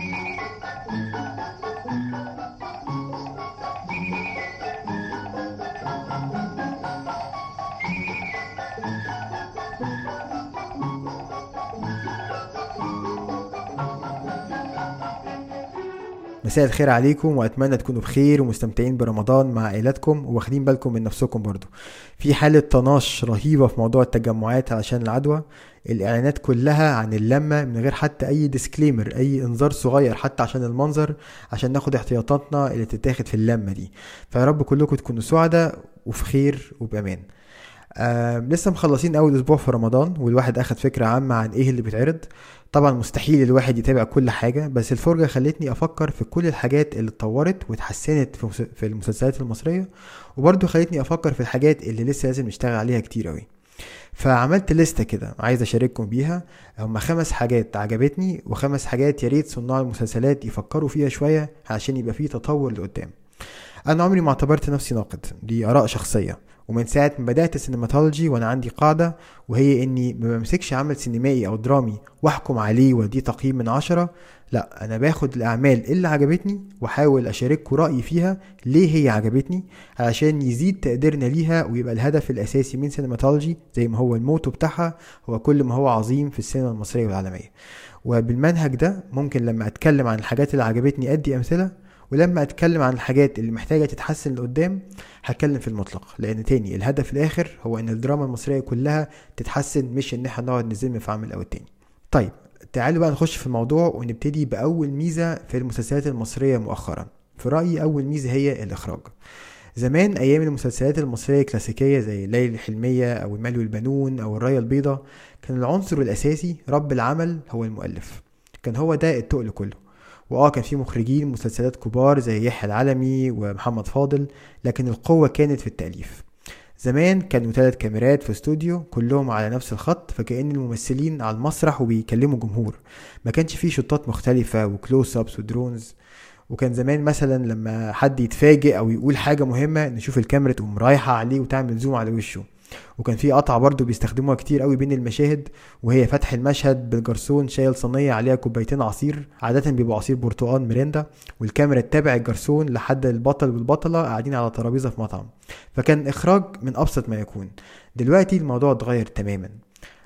Thank you. مساء الخير عليكم وأتمنى تكونوا بخير ومستمتعين برمضان مع عائلاتكم واخدين بالكم من نفسكم برضو. في حالة طناش رهيبة في موضوع التجمعات علشان العدوى الإعلانات كلها عن اللمة من غير حتى أي ديسكليمر أي إنذار صغير حتى عشان المنظر عشان ناخد احتياطاتنا اللي تتاخد في اللمة دي. فيا رب كلكم تكونوا سعداء وفي خير وبأمان. آه لسه مخلصين أول أسبوع في رمضان والواحد أخد فكرة عامة عن إيه اللي بيتعرض. طبعا مستحيل الواحد يتابع كل حاجة بس الفرجة خلتني أفكر في كل الحاجات اللي اتطورت واتحسنت في المسلسلات المصرية وبرضه خلتني أفكر في الحاجات اللي لسه لازم نشتغل عليها كتير أوي. فعملت لستة كده عايز أشارككم بيها. هما خمس حاجات عجبتني وخمس حاجات يا ريت صناع المسلسلات يفكروا فيها شوية عشان يبقى فيه تطور لقدام. أنا عمري ما اعتبرت نفسي ناقد دي اراء شخصية ومن ساعة ما بدأت السينماتولوجي وأنا عندي قاعدة وهي إني ما بمسكش عمل سينمائي أو درامي وأحكم عليه وأديه تقييم من عشرة لا أنا باخد الأعمال اللي عجبتني وأحاول أشارككم رأيي فيها ليه هي عجبتني علشان يزيد تقديرنا ليها ويبقى الهدف الأساسي من سينماتولوجي زي ما هو الموتو بتاعها هو كل ما هو عظيم في السينما المصرية والعالمية. وبالمنهج ده ممكن لما أتكلم عن الحاجات اللي عجبتني أدي أمثلة ولما أتكلم عن الحاجات اللي محتاجة تتحسن لقدام هتكلم في المطلق. لأن تاني الهدف الآخر هو إن الدراما المصرية كلها تتحسن مش إن إحنا نقعد نزم في عمل أو التاني. طيب تعالوا بقى نخش في الموضوع ونبتدي بأول ميزة في المسلسلات المصرية مؤخرا. في رأيي أول ميزة هي الإخراج. زمان أيام المسلسلات المصرية الكلاسيكية زي ليلى الحلمية أو المال والبنون أو الراية البيضاء كان العنصر الأساسي رب العمل هو المؤلف. كان هو ده التقل كله. وآه كان في مخرجين مسلسلات كبار زي يحيى العلمي ومحمد فاضل لكن القوة كانت في التأليف. زمان كانوا ثلاث كاميرات في استوديو كلهم على نفس الخط فكأن الممثلين على المسرح وبيكلموا جمهور. ما كانش فيه شطات مختلفة وكلوز ابس ودرونز. وكان زمان مثلا لما حد يتفاجئ أو يقول حاجة مهمة نشوف الكاميرا تقوم رايحة عليه وتعمل زوم على وشه. وكان في قطعه برضو بيستخدموها كتير قوي بين المشاهد وهي فتح المشهد بالجرسون شايل صينية عليها كوبايتين عصير عادة بيبقى عصير برتقال مريندا والكاميرا تتابع الجرسون لحد البطل والبطلة قاعدين على ترابيزة في مطعم. فكان إخراج من أبسط ما يكون. دلوقتي الموضوع اتغير تماما.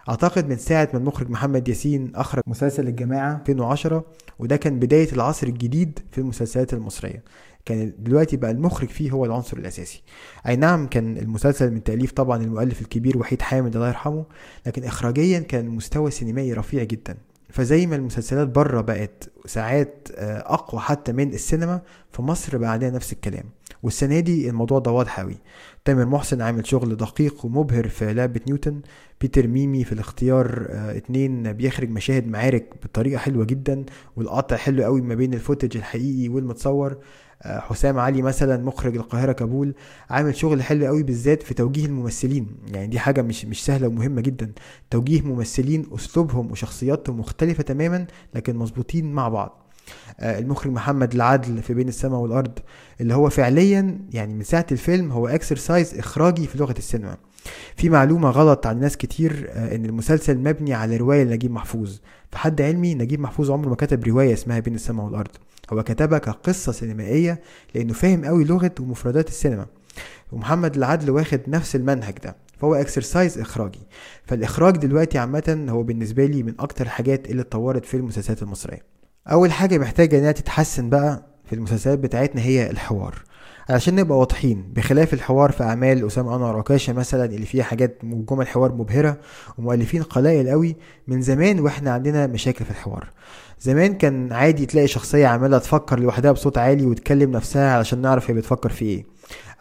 أعتقد من ساعة ما المخرج محمد ياسين أخرج مسلسل الجماعة 2010 وده كان بداية العصر الجديد في المسلسلات المصرية. كان دلوقتي بقى المخرج فيه هو العنصر الأساسي. أي نعم كان المسلسل من تأليف طبعا المؤلف الكبير وحيد حامد الله يرحمه لكن اخراجيا كان المستوى السينمائي رفيع جدا. فزي ما المسلسلات بره بقت ساعات آه، أقوى حتى من السينما في مصر بقى عندنا نفس الكلام. والسنة دي الموضوع ده واضح قوي تامر محسن عامل شغل دقيق ومبهر في لعبة نيوتن. بيتر ميمي في الاختيار آه اتنين بيخرج مشاهد معارك بطريقة حلوة جدا والقطع حلو قوي ما بين الفوتج الحقيقي والمتصور. حسام علي مثلا مخرج القاهرة كابول عامل شغل حلو قوي بالذات في توجيه الممثلين. يعني دي حاجة مش مش سهلة ومهمة جدا. توجيه ممثلين أسلوبهم وشخصياتهم مختلفة تماما لكن مظبوطين مع بعض. آه، المخرج محمد العدل في بين السماء والأرض اللي هو فعليا يعني من ساعة الفيلم هو exercise إخراجي في لغة السينما. في معلومة غلط عن ناس كتير آه، إن المسلسل مبني على رواية لنجيب محفوظ. فعلى حد علمي نجيب محفوظ عمره ما كتب رواية اسمها بين السماء والأرض. هو كتبها كقصة سينمائية لأنه فاهم قوي لغة ومفردات السينما. ومحمد العدل واخد نفس المنهج ده فهو exercise إخراجي. فالإخراج دلوقتي عامة هو بالنسبة لي من أكتر الحاجات اللي اتطورت في المسلسلات المصرية. أول حاجة محتاجة إنها تتحسن بقى في المسلسلات بتاعتنا هي الحوار. علشان نبقى واضحين بخلاف الحوار في أعمال أسامة أنور عكاشه مثلا اللي فيها حاجات جمل حوار مبهرة ومؤلفين قلائل قوي من زمان وإحنا عندنا مشاكل في الحوار. زمان كان عادي تلاقي شخصية عمالة تفكر لوحدها بصوت عالي وتكلم نفسها علشان نعرف هي بتفكر في إيه.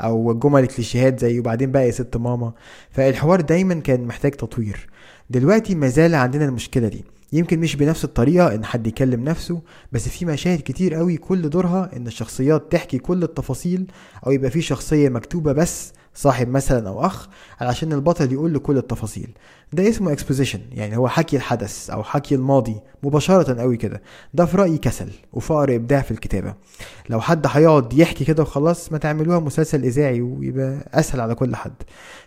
أو جمل كليشيهات زي وبعدين بقى يا ست ماما. فالحوار دايما كان محتاج تطوير. دلوقتي ما زال عندنا المشكلة دي. يمكن مش بنفس الطريقة إن حد يكلم نفسه بس في مشاهد كتير قوي كل دورها إن الشخصيات تحكي كل التفاصيل أو يبقى في شخصية مكتوبة بس صاحب مثلا أو أخ علشان البطل يقول له كل التفاصيل. ده اسمه اكسبوزيشن يعني هو حكي الحدث أو حكي الماضي مباشرة قوي كده. ده في رأيي كسل وفقر إبداع في الكتابة. لو حد هيقعد يحكي كده وخلاص ما تعملوها مسلسل إذاعي ويبقى أسهل على كل حد.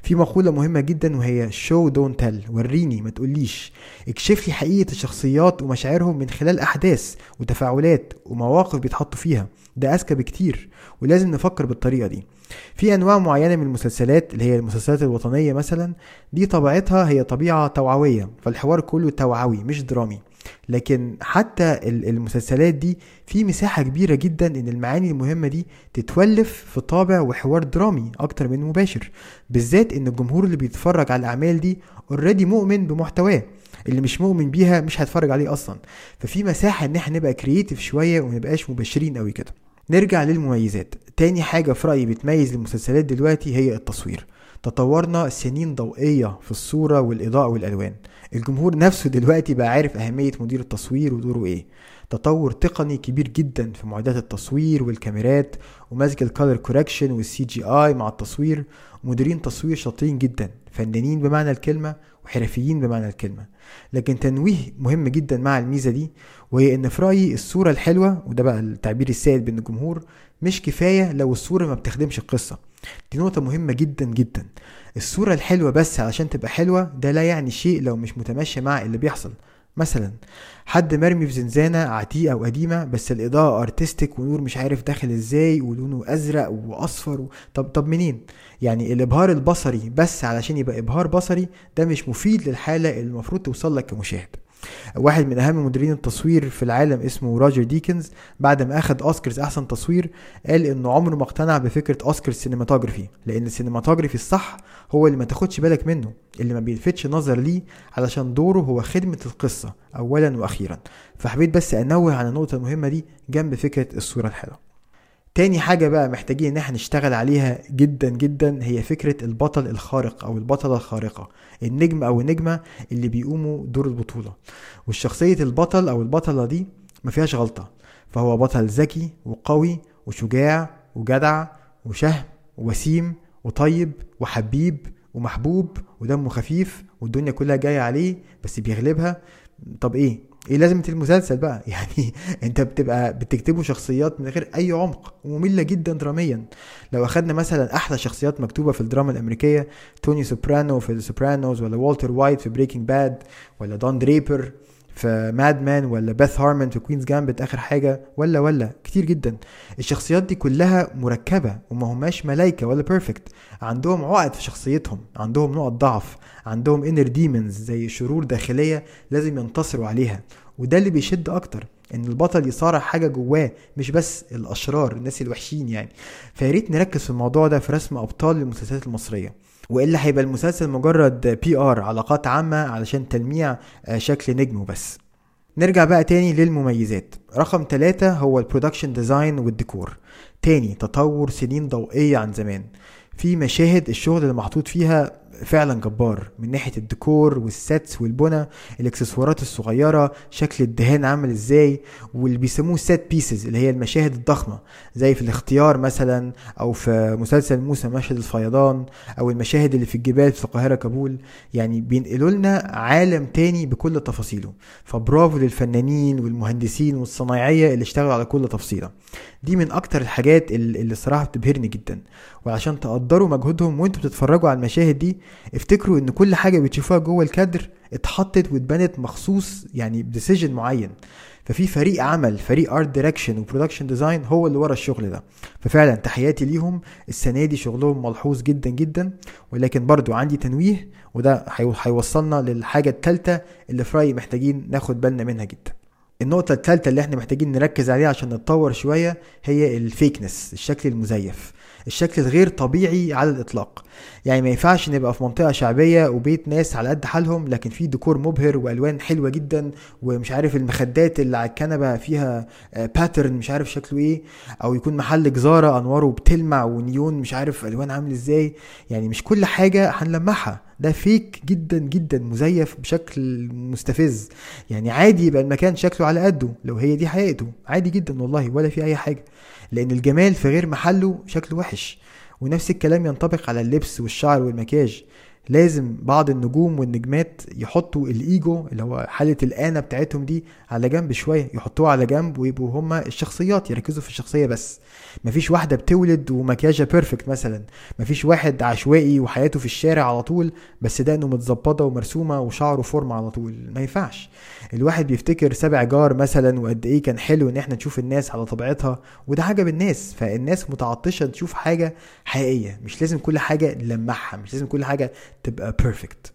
في مقولة مهمة جدا وهي show don't tell وريني ما تقوليش. اكشف لي حقيقة الشخصيات ومشاعرهم من خلال أحداث وتفاعلات ومواقف بيتحطوا فيها. ده أذكى بكتير ولازم نفكر بالطريقة دي. في أنواع معينة من المسلسلات اللي هي المسلسلات الوطنية مثلا دي طبيعتها هي طبيعة توعوية فالحوار كله توعوي مش درامي. لكن حتى المسلسلات دي في مساحة كبيرة جدا إن المعاني المهمة دي تتولف في طابع وحوار درامي أكتر من مباشر. بالذات إن الجمهور اللي بيتفرج على الأعمال دي already مؤمن بمحتواه. اللي مش مؤمن بيها مش هيتفرج عليه أصلا. ففي مساحة إن إحنا نبقى creative شوية ومنبقاش مباشرين قوي كده. نرجع للمميزات. تاني حاجة في رأيي بتميز المسلسلات دلوقتي هي التصوير. تطورنا سنين ضوئية في الصورة والإضاءة والألوان. الجمهور نفسه دلوقتي بقى عارف أهمية مدير التصوير ودوره إيه. تطور تقني كبير جدا في معدات التصوير والكاميرات ومزج ال color correction وال CGI مع التصوير. ومديرين تصوير شاطرين جدا. فنانين بمعنى الكلمة وحرفيين بمعنى الكلمة. لكن تنويه مهم جدا مع الميزة دي وهي إن في رأيي الصورة الحلوة وده بقى التعبير السائد بين الجمهور مش كفاية لو الصورة ما بتخدمش القصة. دي نقطة مهمة جدا جدا. الصورة الحلوة بس علشان تبقى حلوة ده لا يعني شيء لو مش متماشي مع اللي بيحصل. مثلا حد مرمي في زنزانة عتيقة وقديمة بس الإضاءة artistic ونور مش عارف داخل إزاي ولونه أزرق وأصفر و... طب طب منين؟ يعني الإبهار البصري بس علشان يبقى إبهار بصري ده مش مفيد للحالة اللي المفروض توصل لك كمشاهد واحد من أهم مديرين التصوير في العالم اسمه روجر ديكنز بعد ما أخد أوسكارز أحسن تصوير قال إنه عمره ما اقتنع بفكرة اوسكار ال cinematography لأن ال cinematography الصح هو اللي ما تاخدش بالك منه اللي ما بيلفتش نظر ليه علشان دوره هو خدمة القصة اولا وأخيرا. فحبيت بس أنوه على النقطة المهمة دي جنب فكرة الصورة الحلوة. تاني حاجة بقى محتاجين إن إحنا نشتغل عليها جدا جدا هي فكرة البطل الخارق أو البطلة الخارقة النجم أو النجمة اللي بيقوموا دور البطولة. والشخصية البطل أو البطلة دي ما فيهاش غلطة فهو بطل ذكي وقوي وشجاع وجدع وشهم ووسيم وطيب وحبيب ومحبوب ودمه خفيف والدنيا كلها جاية عليه بس بيغلبها. طب إيه؟ إيه لازمة المسلسل بقى. يعني أنت بتبقى بتكتبه شخصيات من غير أي عمق ومملة جدا دراميا. لو أخدنا مثلا أحلى شخصيات مكتوبة في الدراما الأمريكية توني سوبرانو في ال Sopranos ولا والتر وايت في Breaking Bad ولا دون دريبر في Mad Men ولا بيث هارمن في Queen's Gambit آخر حاجة ولا ولا كتير جدا. الشخصيات دي كلها مركبة وما هماش ملايكة ولا perfect عندهم عقد في شخصيتهم عندهم نقط ضعف عندهم inner demons زي شرور داخلية لازم ينتصروا عليها. وده اللي بيشد أكتر. إن البطل يصارع حاجة جواه مش بس الأشرار الناس الوحشين يعني. فياريت نركز في الموضوع ده في رسم أبطال المسلسلات المصرية. وإلا هيبقى المسلسل مجرد PR علاقات عامة علشان تلميع آه، شكل نجم وبس. نرجع بقى تاني للمميزات. رقم ثلاثة هو ال production design والديكور تاني تطور سنين ضوئية عن زمان. في مشاهد الشغل اللي محطوط فيها فعلا جبار. من ناحية الديكور وال sets والبنى الإكسسوارات الصغيرة شكل الدهان عامل إزاي واللي بيسموه set pieces اللي هي المشاهد الضخمة. زي في الاختيار مثلا أو في مسلسل موسى مشهد الفيضان أو المشاهد اللي في الجبال في القاهرة كابول. يعني بينقلوا لنا عالم تاني بكل تفاصيله. فبرافو للفنانين والمهندسين والصنايعية اللي اشتغلوا على كل تفصيلة. دي من أكتر الحاجات اللي الصراحة بتبهرني جدا. وعشان تقدروا مجهودهم وانتوا بتتفرجوا على المشاهد دي افتكروا إن كل حاجة بتشوفوها جوه الكادر اتحطت واتبنت مخصوص يعني ب decision معين. ففي فريق عمل فريق art direction و production design هو اللي ورا الشغل ده. ففعلا تحياتي ليهم. السنة دي شغلهم ملحوظ جدا جدا. ولكن برضو عندي تنويه وده هيوصلنا للحاجة الثالثه اللي في رأيي محتاجين ناخد بالنا منها جدا. النقطة الثالثة اللي إحنا محتاجين نركز عليها عشان نتطور شوية هي الفيكنس الشكل المزيف الشكل الغير طبيعي على الإطلاق. يعني ما ينفعش نبقى في منطقة شعبية وبيت ناس على قد حالهم لكن في ديكور مبهر وألوان حلوة جدا ومش عارف المخدات اللي على الكنبة فيها pattern آه، مش عارف شكله إيه أو يكون محل جزارة أنواره بتلمع ونيون مش عارف ألوان عامل إزاي. يعني مش كل حاجة هنلمعها ده fake جدا جدا مزيف بشكل مستفز. يعني عادي يبقى المكان شكله على قده. لو هي دي حقيقته عادي جدا والله ولا في أي حاجة. لأن الجمال في غير محله شكله وحش. ونفس الكلام ينطبق على اللبس والشعر والمكياج. لازم بعض النجوم والنجمات يحطوا الإيجو اللي هو حالة الأنا بتاعتهم دي على جنب شوية يحطوها على جنب ويبقوا هما الشخصيات يركزوا في الشخصية بس. مفيش واحدة بتولد ومكياجها perfect مثلا. مفيش واحد عشوائي وحياته في الشارع على طول بس دقنه متظبطة ومرسومة وشعره فورمة على طول. ما ينفعش. الواحد بيفتكر سبع جار مثلا وقد إيه كان حلو إن إحنا نشوف الناس على طبيعتها وده عجب الناس. فالناس متعطشة تشوف حاجة حقيقية. مش لازم كل حاجة نلمعها مش لازم كل حاجة تبقى perfect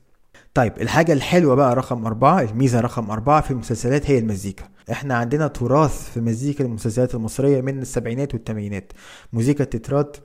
طيب الحاجة الحلوة بقى رقم أربعة الميزة رقم أربعة في المسلسلات هي المزيكا. إحنا عندنا تراث في مزيكا المسلسلات المصرية من السبعينات والثمانينات موسيقى التترات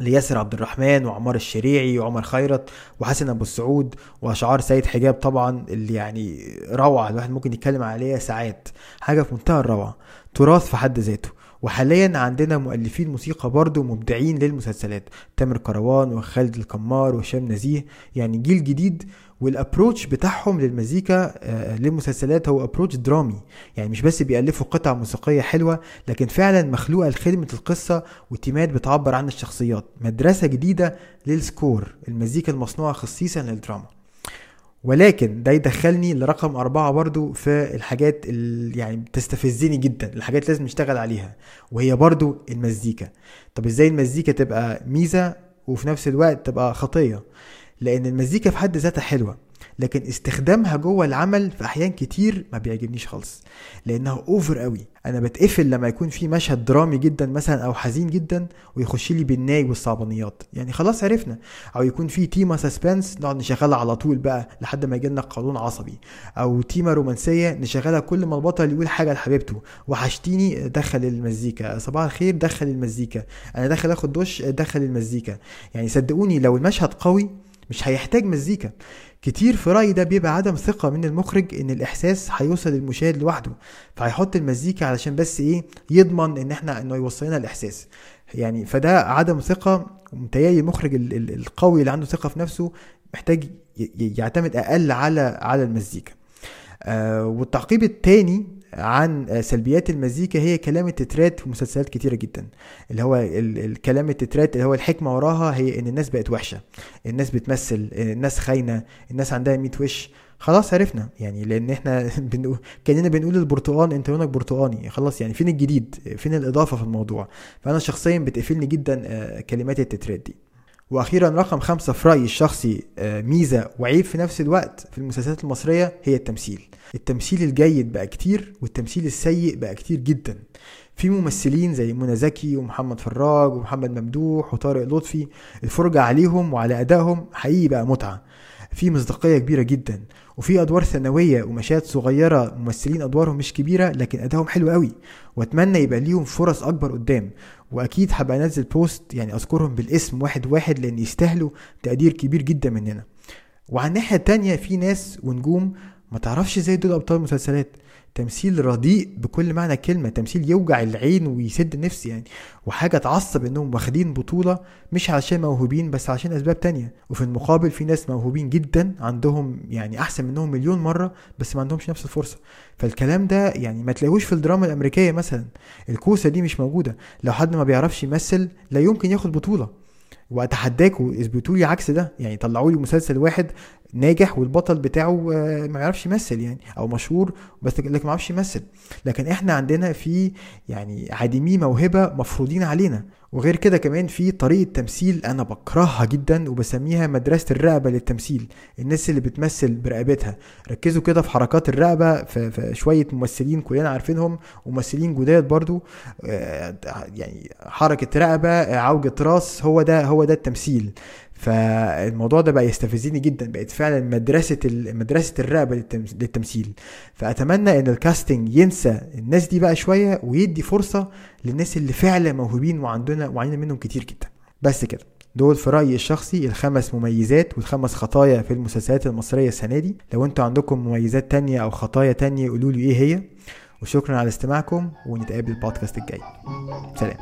لياسر عبد الرحمن وعمار الشريعي وعمر خيرت وحسن أبو السعود وأشعار سيد حجاب طبعا اللي يعني روعة الواحد ممكن يتكلم عليها ساعات. حاجة في منتهى الروعة. تراث في حد ذاته. وحاليا عندنا مؤلفين موسيقى برضه مبدعين للمسلسلات. تامر كروان وخالد القمار وهشام نزيه. يعني جيل جديد وال approach بتاعهم للمزيكا آه، للمسلسلات هو approach درامي. يعني مش بس بيألفوا قطع موسيقية حلوة لكن فعلا مخلوقة لخدمة القصة وتيمات بتعبر عن الشخصيات. مدرسة جديدة لل score المزيكا المصنوعة خصيصا للدراما. ولكن ده يدخلني لرقم أربعة برضو في الحاجات اللي يعني بتستفزني جدا الحاجات لازم نشتغل عليها وهي برضو المزيكا. طب إزاي المزيكا تبقى ميزة وفي نفس الوقت تبقى خطية؟ لأن المزيكا في حد ذاتها حلوة. لكن استخدامها جوه العمل في أحيان كتير ما بيعجبنيش خالص لأنها over قوي. أنا بتقفل لما يكون في مشهد درامي جدا مثلا أو حزين جدا ويخش لي بالناي والصعبانيات. يعني خلاص عرفنا. أو يكون في تيمة suspense نقعد نشغلها على طول بقى لحد ما يجي لنا قولون عصبي. أو تيمة رومانسية نشغلها كل ما البطل يقول حاجة لحبيبته. وحشتيني دخل المزيكا. صباح الخير دخل المزيكا. أنا داخل آخد دش دخل المزيكا. يعني صدقوني لو المشهد قوي مش هيحتاج مزيكا. كتير في رأيي ده بيبقى عدم ثقة من المخرج إن الإحساس هيوصل للمشاهد لوحده. فهيحط المزيكا علشان بس إيه؟ يضمن إن إحنا إنه يوصلنا الإحساس. يعني فده عدم ثقة متهيألي المخرج القوي اللي عنده ثقة في نفسه محتاج يعتمد أقل على على المزيكا. آه والتعقيب التاني عن سلبيات المزيكا هي كلام التترات في مسلسلات كتيرة جدا. اللي هو الكلام التترات اللي هو الحكمة وراها هي إن الناس بقت وحشة. الناس بتمثل الناس خاينة الناس عندها 100 وش. خلاص عرفنا. يعني لأن إحنا بنقول كأننا بنقول البرتقال أنت لونك برتقاني. خلاص يعني فين الجديد؟ فين الإضافة في الموضوع؟ فأنا شخصيا بتقفلني جدا آه، كلمات التترات دي. وأخيرا رقم خمسة في رأيي الشخصي آه، ميزة وعيب في نفس الوقت في المسلسلات المصرية هي التمثيل. التمثيل الجيد بقى كتير والتمثيل السيء بقى كتير جدا. في ممثلين زي منى زكي ومحمد فراج ومحمد ممدوح وطارق لطفي الفرجة عليهم وعلى أدائهم حقيقي بقى متعة. في مصداقية كبيرة جدا وفي أدوار ثانوية ومشاهد صغيرة ممثلين أدوارهم مش كبيرة لكن أدائهم حلو قوي. وأتمنى يبقى ليهم فرص أكبر قدام. وأكيد هبقى أنزل بوست يعني أذكرهم بالاسم واحد واحد لأن يستاهلوا تقدير كبير جدا مننا. وعلى الناحية التانية في ناس ونجوم ما تعرفش إزاي دول أبطال مسلسلات. تمثيل رديء بكل معنى الكلمة تمثيل يوجع العين ويسد النفس يعني. وحاجة تعصب إنهم واخدين بطولة مش علشان موهوبين بس علشان أسباب تانية. وفي المقابل في ناس موهوبين جدا عندهم يعني أحسن منهم مليون مرة بس ما عندهمش نفس الفرصة. فالكلام ده يعني ما تلاقوش في الدراما الأمريكية مثلا. الكوسة دي مش موجودة. لو حد ما بيعرفش يمثل لا يمكن ياخد بطولة. وأتحداكوا اثبتوا لي عكس ده. يعني طلعوا لي مسلسل واحد ناجح والبطل بتاعه آه، ما يعرفش يمثل يعني أو مشهور بس لكن ما يعرفش يمثل. لكن إحنا عندنا في يعني عديمي موهبة مفروضين علينا. وغير كده كمان في طريقة تمثيل أنا بكرهها جدا وبسميها مدرسة الرقبة للتمثيل. الناس اللي بتمثل برقبتها. ركزوا كده في حركات الرقبة في, شوية ممثلين كلنا عارفينهم وممثلين جداد برضو. آه، يعني حركة رقبة عوجة راس هو ده هو ده التمثيل. فالموضوع ده بقى يستفزني جدا. بقت فعلا مدرسة مدرسة الرقبه للتمثيل. فأتمنى إن الكاستنج ينسى الناس دي بقى شوية ويدي فرصة للناس اللي فعلا موهوبين وعندنا وعندنا منهم كتير جدا. بس كده. دول في رأيي الشخصي الخمس مميزات والخمس خطايا في المسلسلات المصرية السنة دي. لو أنتوا عندكم مميزات تانية أو خطايا تانية قولوا لي إيه هي. وشكرا على استماعكم ونتقابل البودكاست الجاي. سلام.